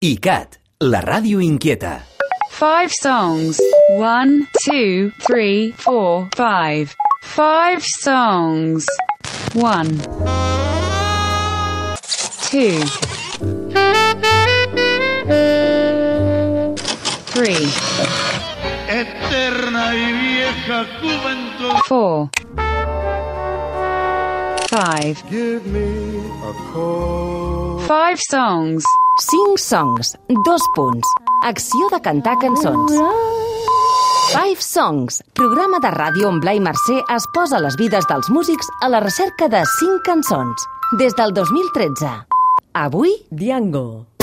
ICAT, la ràdio inquieta. Five songs. One, two, three, four, five. Five songs. One. Two. Three. Eterna y vieja juventud. Four. Five. Give me a call. Five songs. 5 songs, dos punts. Acció de cantar cançons. Five Songs, programa de ràdio on Blai Mercè es posa les vides dels músics a la recerca de 5 cançons. Des del 2013. Avui, Diango.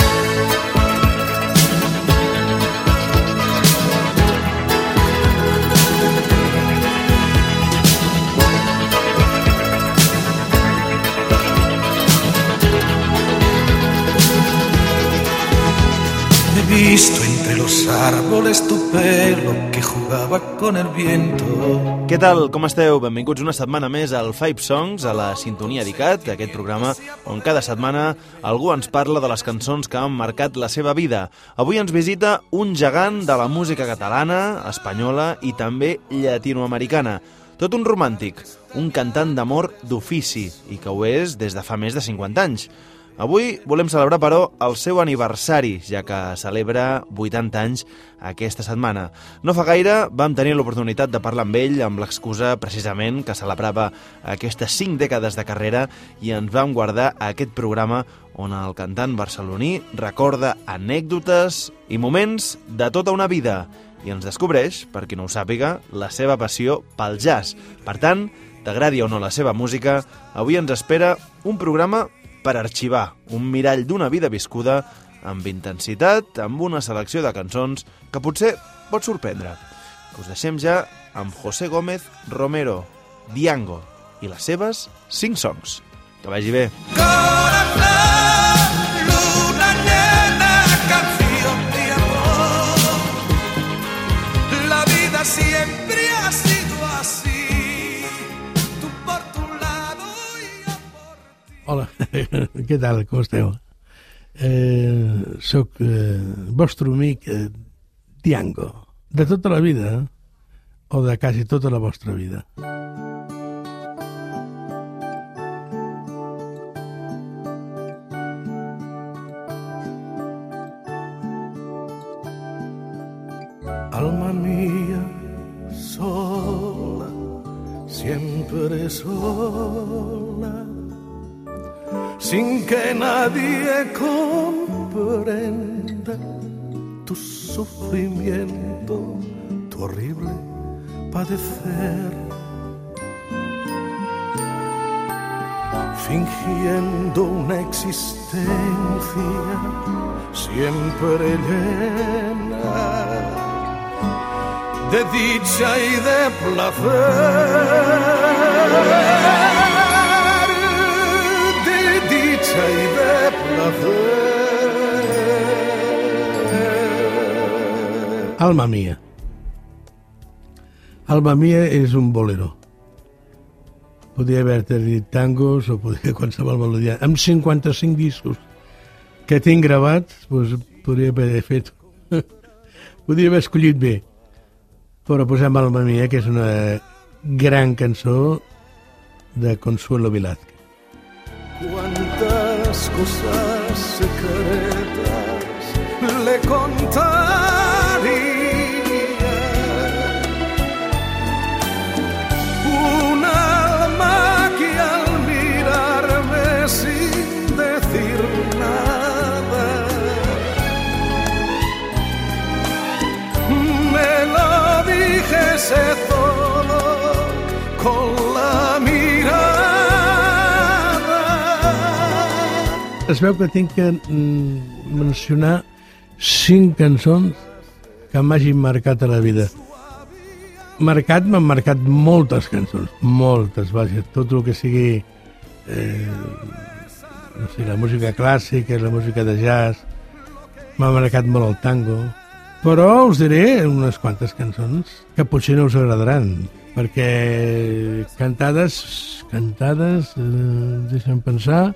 Visto entre los árboles tu pelo que jugaba con el viento. Què tal? Com esteu? Benvinguts una setmana més al Five Songs, a la Sintonia d'ICAT, aquest programa on cada setmana algú ens parla de les cançons que han marcat la seva vida. Avui ens visita un gegant de la música catalana, espanyola i també llatinoamericana. Tot un romàntic, un cantant d'amor d'ofici, i que ho és des de fa més de 50 anys. Avui volem celebrar, però, el seu aniversari, ja que celebra 80 anys aquesta setmana. No fa gaire vam tenir l'oportunitat de parlar amb ell amb l'excusa, precisament, que celebrava aquestes 5 dècades de carrera i ens vam guardar aquest programa on el cantant barceloní recorda anècdotes i moments de tota una vida i ens descobreix, per qui no ho sàpiga, la seva passió pel jazz. Per tant, t'agradi o no la seva música, avui ens espera un programa per arxivar un mirall d'una vida viscuda amb intensitat, amb una selecció de cançons que potser pot sorprendre. Us deixem ja amb José Gómez Romero, Diango i les seves 5 songs. Que vagi bé. Corazón, Hola, què tal, com esteu? Eh, soc eh, vostre amic eh, Diango, de tota la vida, o de quasi tota la vostra vida. Alma mía, sola, siempre sola, sin que nadie comprenda tu sufrimiento, tu horrible padecer. Fingiendo una existencia siempre llena de dicha y de placer, dicha y de placer. Alma mia. Alma mia és un bolero. Podria haver-te dit tangos o podria qualsevol melodia. Amb 55 discos que tinc gravats, doncs podria haver fet... podria haver escollit bé. Però posem Alma mia, que és una gran cançó de Consuelo Velázquez. Cosas secretas le contaría. Un alma que al mirarme sin decir nada me lo dijese Es veu que tinc que mm, mencionar cinc cançons que m'hagin marcat a la vida. Marcat, m'han marcat moltes cançons, moltes, vaja, tot el que sigui eh, no sé, la música clàssica, la música de jazz, m'ha marcat molt el tango, però us diré unes quantes cançons que potser no us agradaran, perquè cantades, cantades, eh, deixa'm pensar,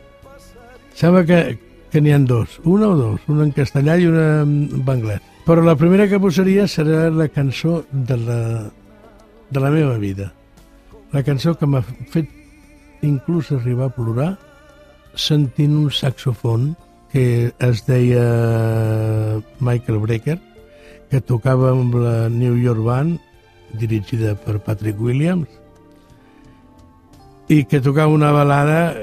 sembla que que n'hi han dos, una o dos, una en castellà i una en anglès. Però la primera que posaria serà la cançó de la, de la meva vida. La cançó que m'ha fet inclús arribar a plorar sentint un saxofon que es deia Michael Brecker, que tocava amb la New York Band, dirigida per Patrick Williams, i que tocava una balada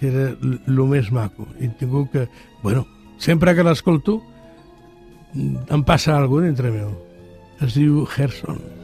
que era el més maco. He tingut que... Bueno, sempre que l'escolto em passa alguna cosa dintre meu. Es diu Gerson.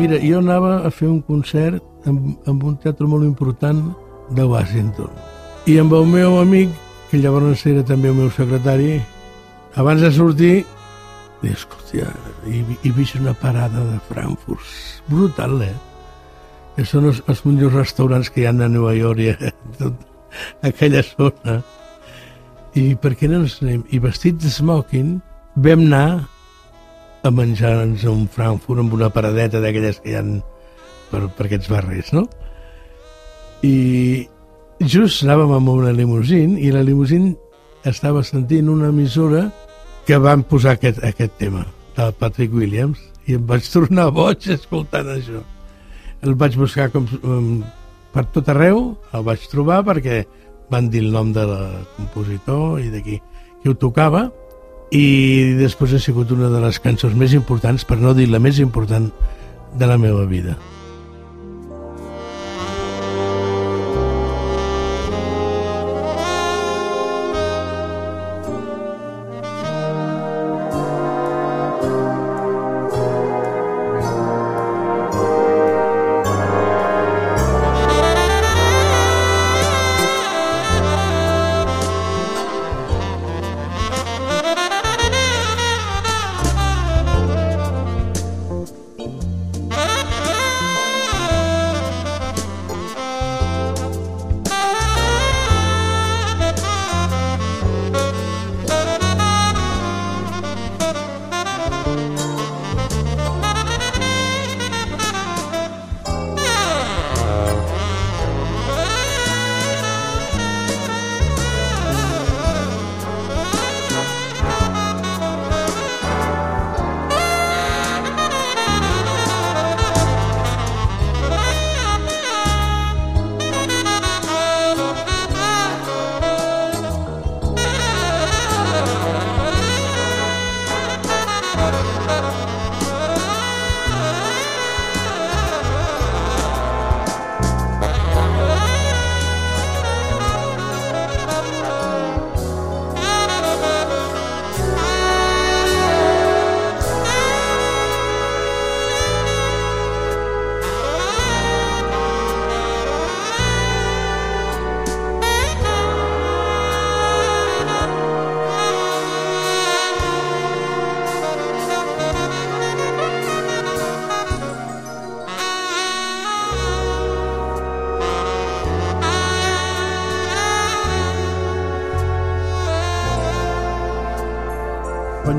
Mira, jo anava a fer un concert amb, amb un teatre molt important de Washington. I amb el meu amic, que llavors era també el meu secretari, abans de sortir, dic, hòstia, he, he vist una parada de Frankfurt. Brutal, eh? Que són els, els millors restaurants que hi ha a Nova York i a tot aquella zona. I per què no ens anem? I vestits de smoking vam anar a menjar-nos un Frankfurt amb una paradeta d'aquelles que hi ha per, per aquests barris, no? I just anàvem amb una limusín i la limusín estava sentint una emissora que van posar aquest, aquest tema del Patrick Williams i em vaig tornar boig escoltant això. El vaig buscar com, um, per tot arreu, el vaig trobar perquè van dir el nom de la compositor i de qui, qui ho tocava i després ha sigut una de les cançons més importants, per no dir la més important de la meva vida.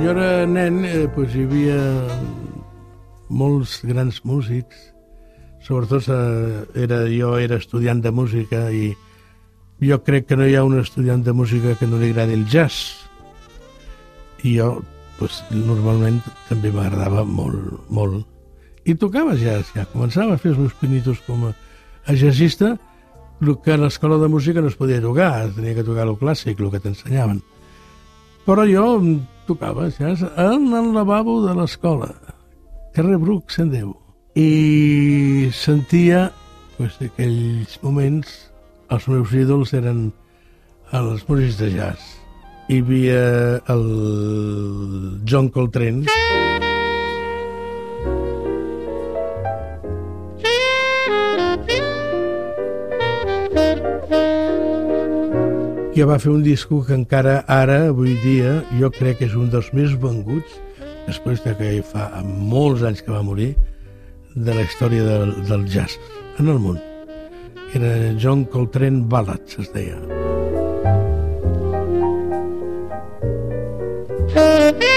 Jo era nen, eh, doncs hi havia molts grans músics, sobretot eh, era, jo era estudiant de música i jo crec que no hi ha un estudiant de música que no li agradi el jazz. I jo, pues, normalment, també m'agradava molt, molt. I tocava jazz, ja. Començava a fer els meus pinitos com a, a jazzista, el que a l'escola de música no es podia tocar, tenia que tocar el clàssic, el que t'ensenyaven. Però jo tocava jazz en el lavabo de l'escola, carrer Bruc 110. I sentia, pues, aquells moments, els meus ídols eren els músics de jazz. Hi havia el John Coltrane, que va fer un disco que encara ara, avui dia, jo crec que és un dels més venguts, després de que fa molts anys que va morir, de la història del, del jazz en el món. Era John Coltrane Ballads, es deia. Diango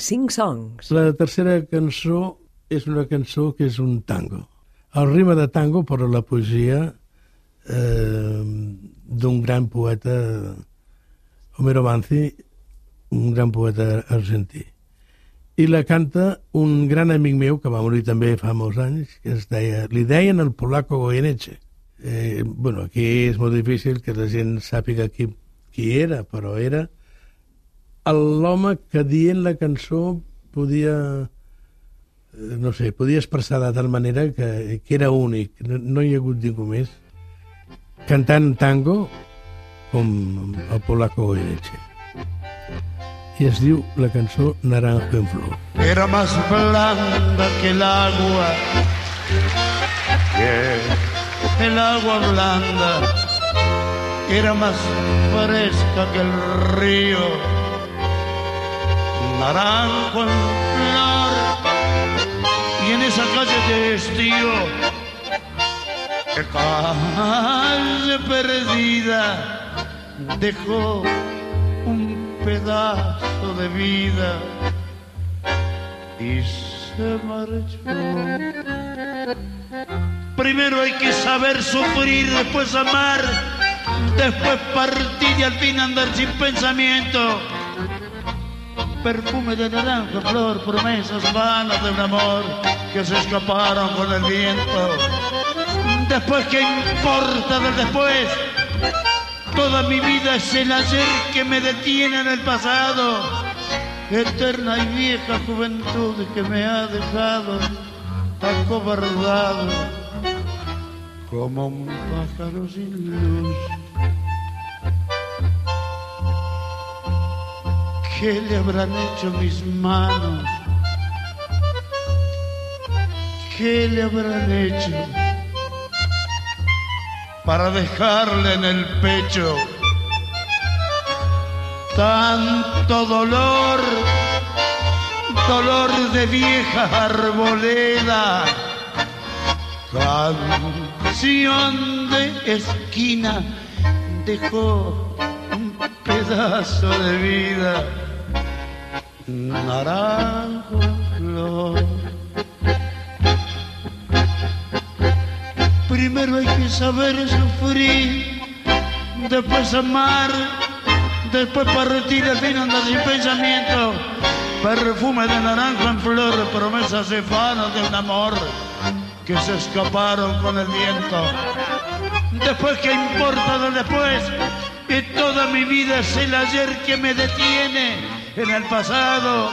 cinc songs. La tercera cançó és una cançó que és un tango. El rima de tango, però la poesia eh, d'un gran poeta, Homero Manzi, un gran poeta argentí. I la canta un gran amic meu, que va morir també fa molts anys, que es deia, li deien el polaco Goyeneche. Eh, bueno, aquí és molt difícil que la gent sàpiga qui, qui era, però era l'home que dient la cançó podia eh, no sé, podia expressar de tal manera que, que era únic, no, no hi ha hagut ningú més. Cantant tango com el polaco Goyeneche i es diu la cançó Naranjo en flor. Era más blanda que el agua, que el agua blanda. Era más fresca que el río. Naranjo en flor. Y en esa calle de estío, que calle perdida, dejó un pedazo de vida y se marchó. Primero hay que saber sufrir, después amar, después partir y al fin andar sin pensamiento. Perfume de naranja, flor, promesas vanas de un amor que se escaparon con el viento. Después, ¿qué importa del después? Toda mi vida es el ayer que me detiene en el pasado. Eterna y vieja juventud que me ha dejado acobardado como un pájaro sin luz. ¿Qué le habrán hecho mis manos? ¿Qué le habrán hecho? para dejarle en el pecho tanto dolor, dolor de vieja arboleda, canción de esquina dejó un pedazo de vida, naranjo flor. Primero hay que saber sufrir, después amar, después partir, al fin andar sin pensamiento. Perfume de naranjo en flor, promesas efanas de un amor que se escaparon con el viento. Después, ¿qué importa del después? Y toda mi vida es el ayer que me detiene en el pasado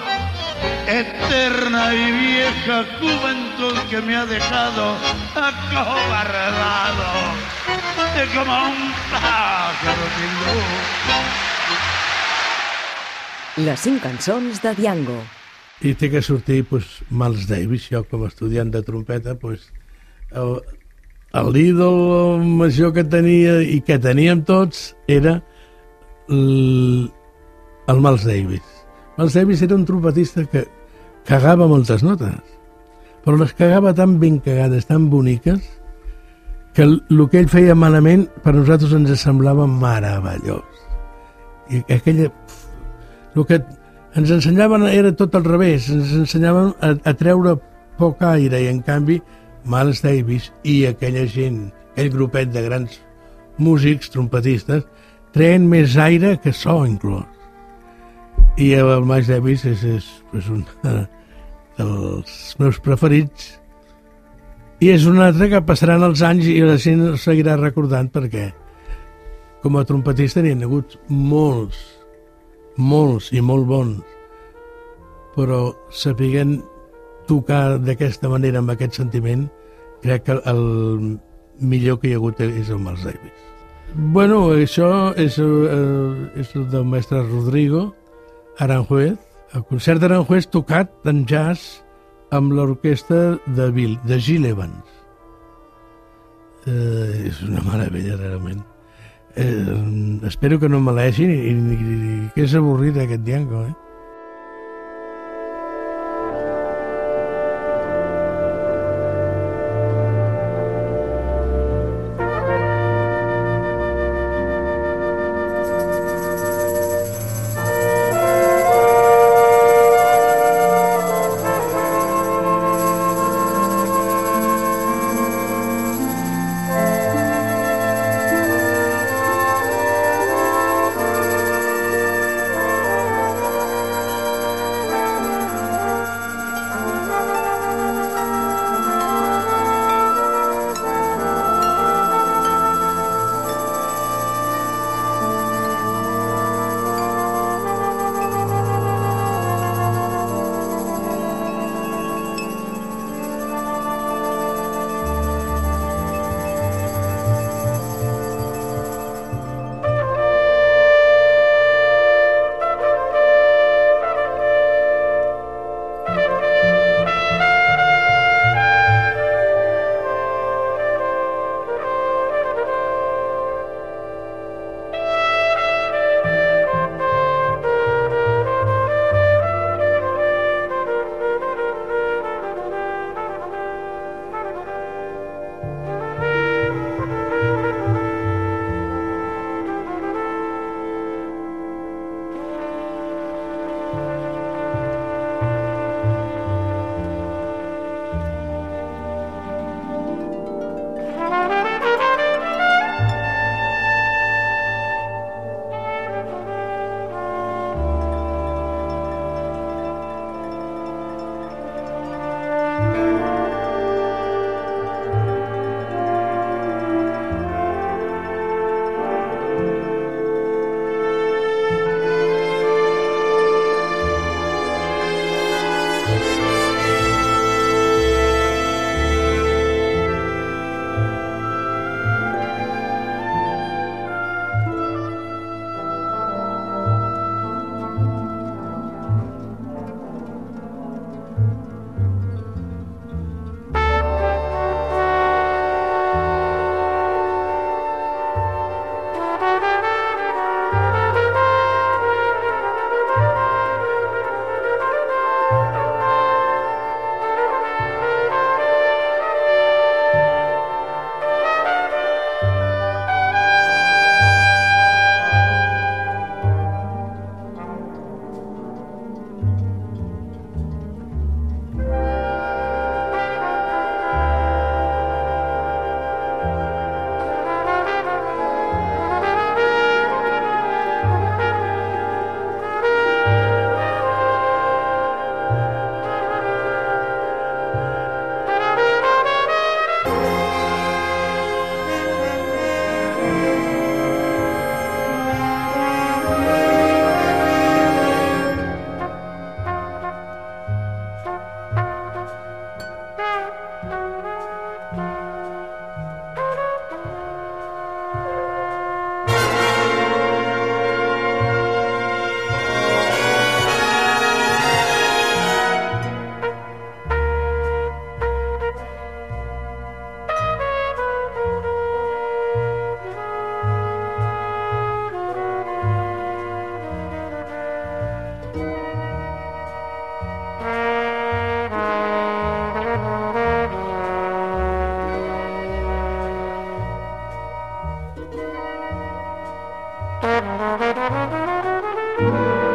eterna y vieja juventud que me ha dejado acobardado de como un pájaro sin luz. Les cinc cançons de Diango. i té que sortir pues, Miles Davis, jo com a estudiant de trompeta pues, el, l'ídol major que tenia i que teníem tots era el, el Miles Davis Davis era un trompetista que cagava moltes notes però les cagava tan ben cagades, tan boniques que el, que ell feia malament per nosaltres ens semblava meravellós i aquella el que ens ensenyaven era tot al revés, ens ensenyaven a, a treure poc aire i en canvi Miles Davis i aquella gent, aquell grupet de grans músics, trompetistes, treien més aire que so inclòs. I el Miles Davis és, és, és un dels meus preferits. I és un altre que passaran els anys i la gent el seguirà recordant perquè com a trompetista n'hi ha hagut molts molts i molt bons, però sapiguent tocar d'aquesta manera, amb aquest sentiment, crec que el millor que hi ha hagut és el Miles Davis. Bueno, això és, eh, és el del mestre Rodrigo Aranjuez, el concert d'Aranjuez tocat en jazz amb l'orquestra de, Bill, de Gil Evans. Eh, és una meravella, realment. Eh, espero que no me l'hagin i, i, i que és avorrit aquest Diango, eh? Thank you.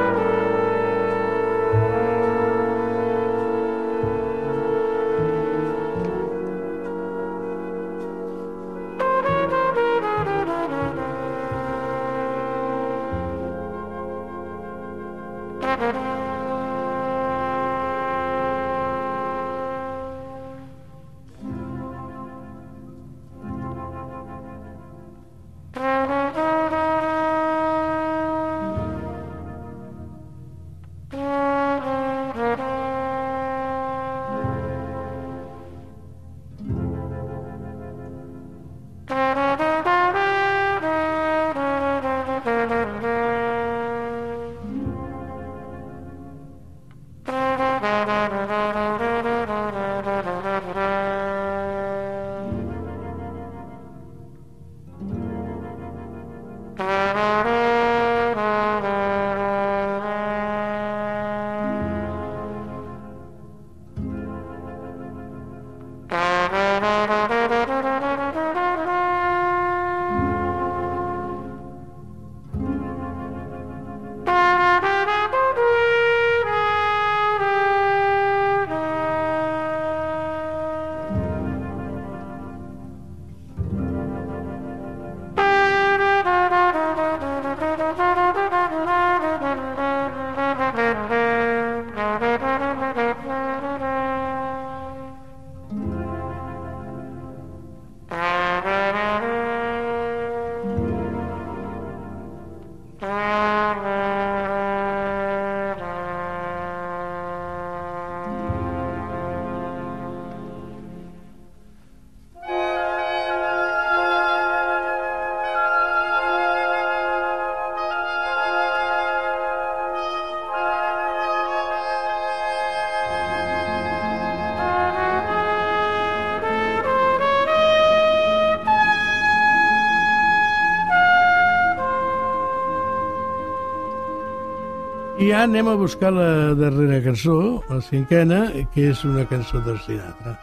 Ja anem a buscar la darrera cançó, la cinquena, que és una cançó del Sinatra.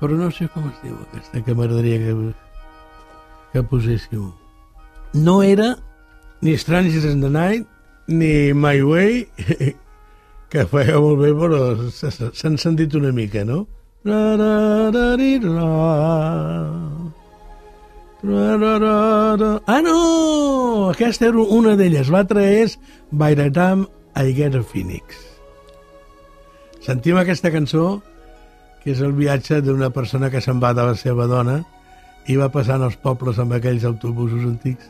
Però no sé com es diu aquesta, que m'agradaria que, que poséssiu. No era ni Strangers in the Night, ni My Way, que feia molt bé, però s'han sentit una mica, no? Ra. Ra, ra, ra, ra. Ah, no! Aquesta era una d'elles. L'altra és By the Time I Get a Phoenix. Sentim aquesta cançó, que és el viatge d'una persona que se'n va de la seva dona i va passant els pobles amb aquells autobusos antics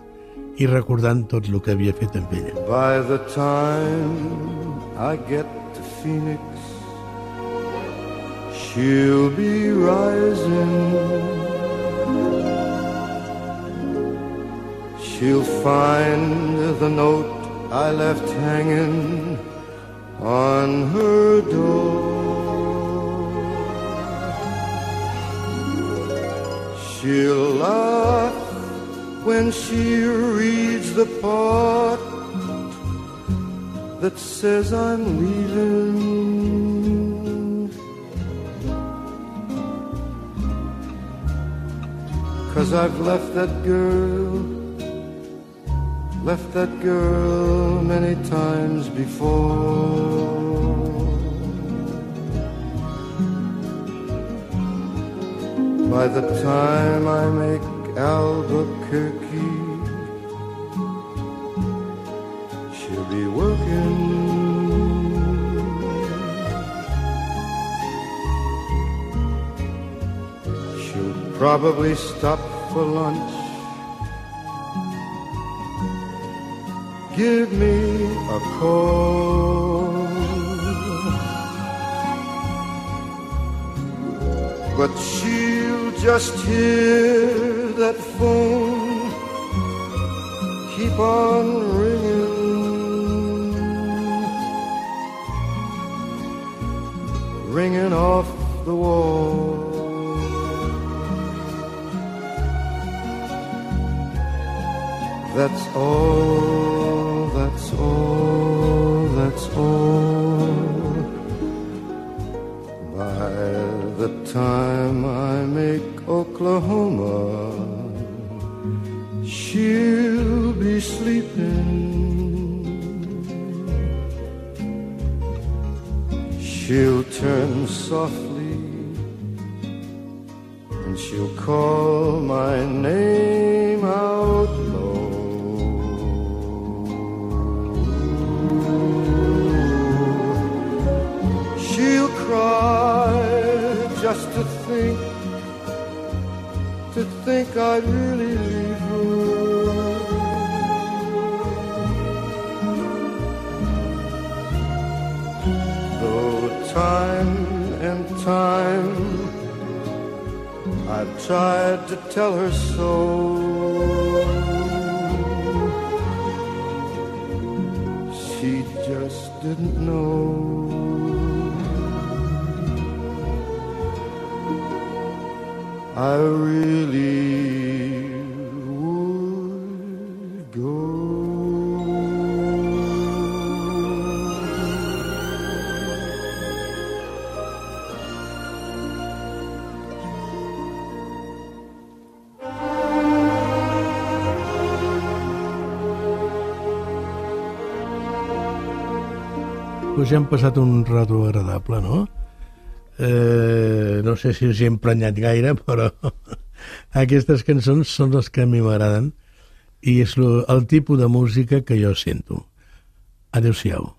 i recordant tot el que havia fet amb ella. By the time I get to Phoenix, she'll be rising. She'll find the note I left hanging on her door. She'll laugh when she reads the part that says I'm leaving. Cause I've left that girl, left that girl many times before. By the time I make Albuquerque, she'll be working. She'll probably stop for lunch. Give me a call. But she'll just hear that phone keep on ringing, ringing off the wall. That's all, that's all, that's all. By the time I make Oklahoma, she'll be sleeping. She'll turn softly and she'll call my name think I'd really leave her. Though time and time I've tried to tell her so. She just didn't know. I really would go. Pues ja hem passat un rato agradable, no? Eh, no sé si us he emprenyat gaire, però aquestes cançons són les que a mi m'agraden i és el tipus de música que jo sento. Adéu-siau.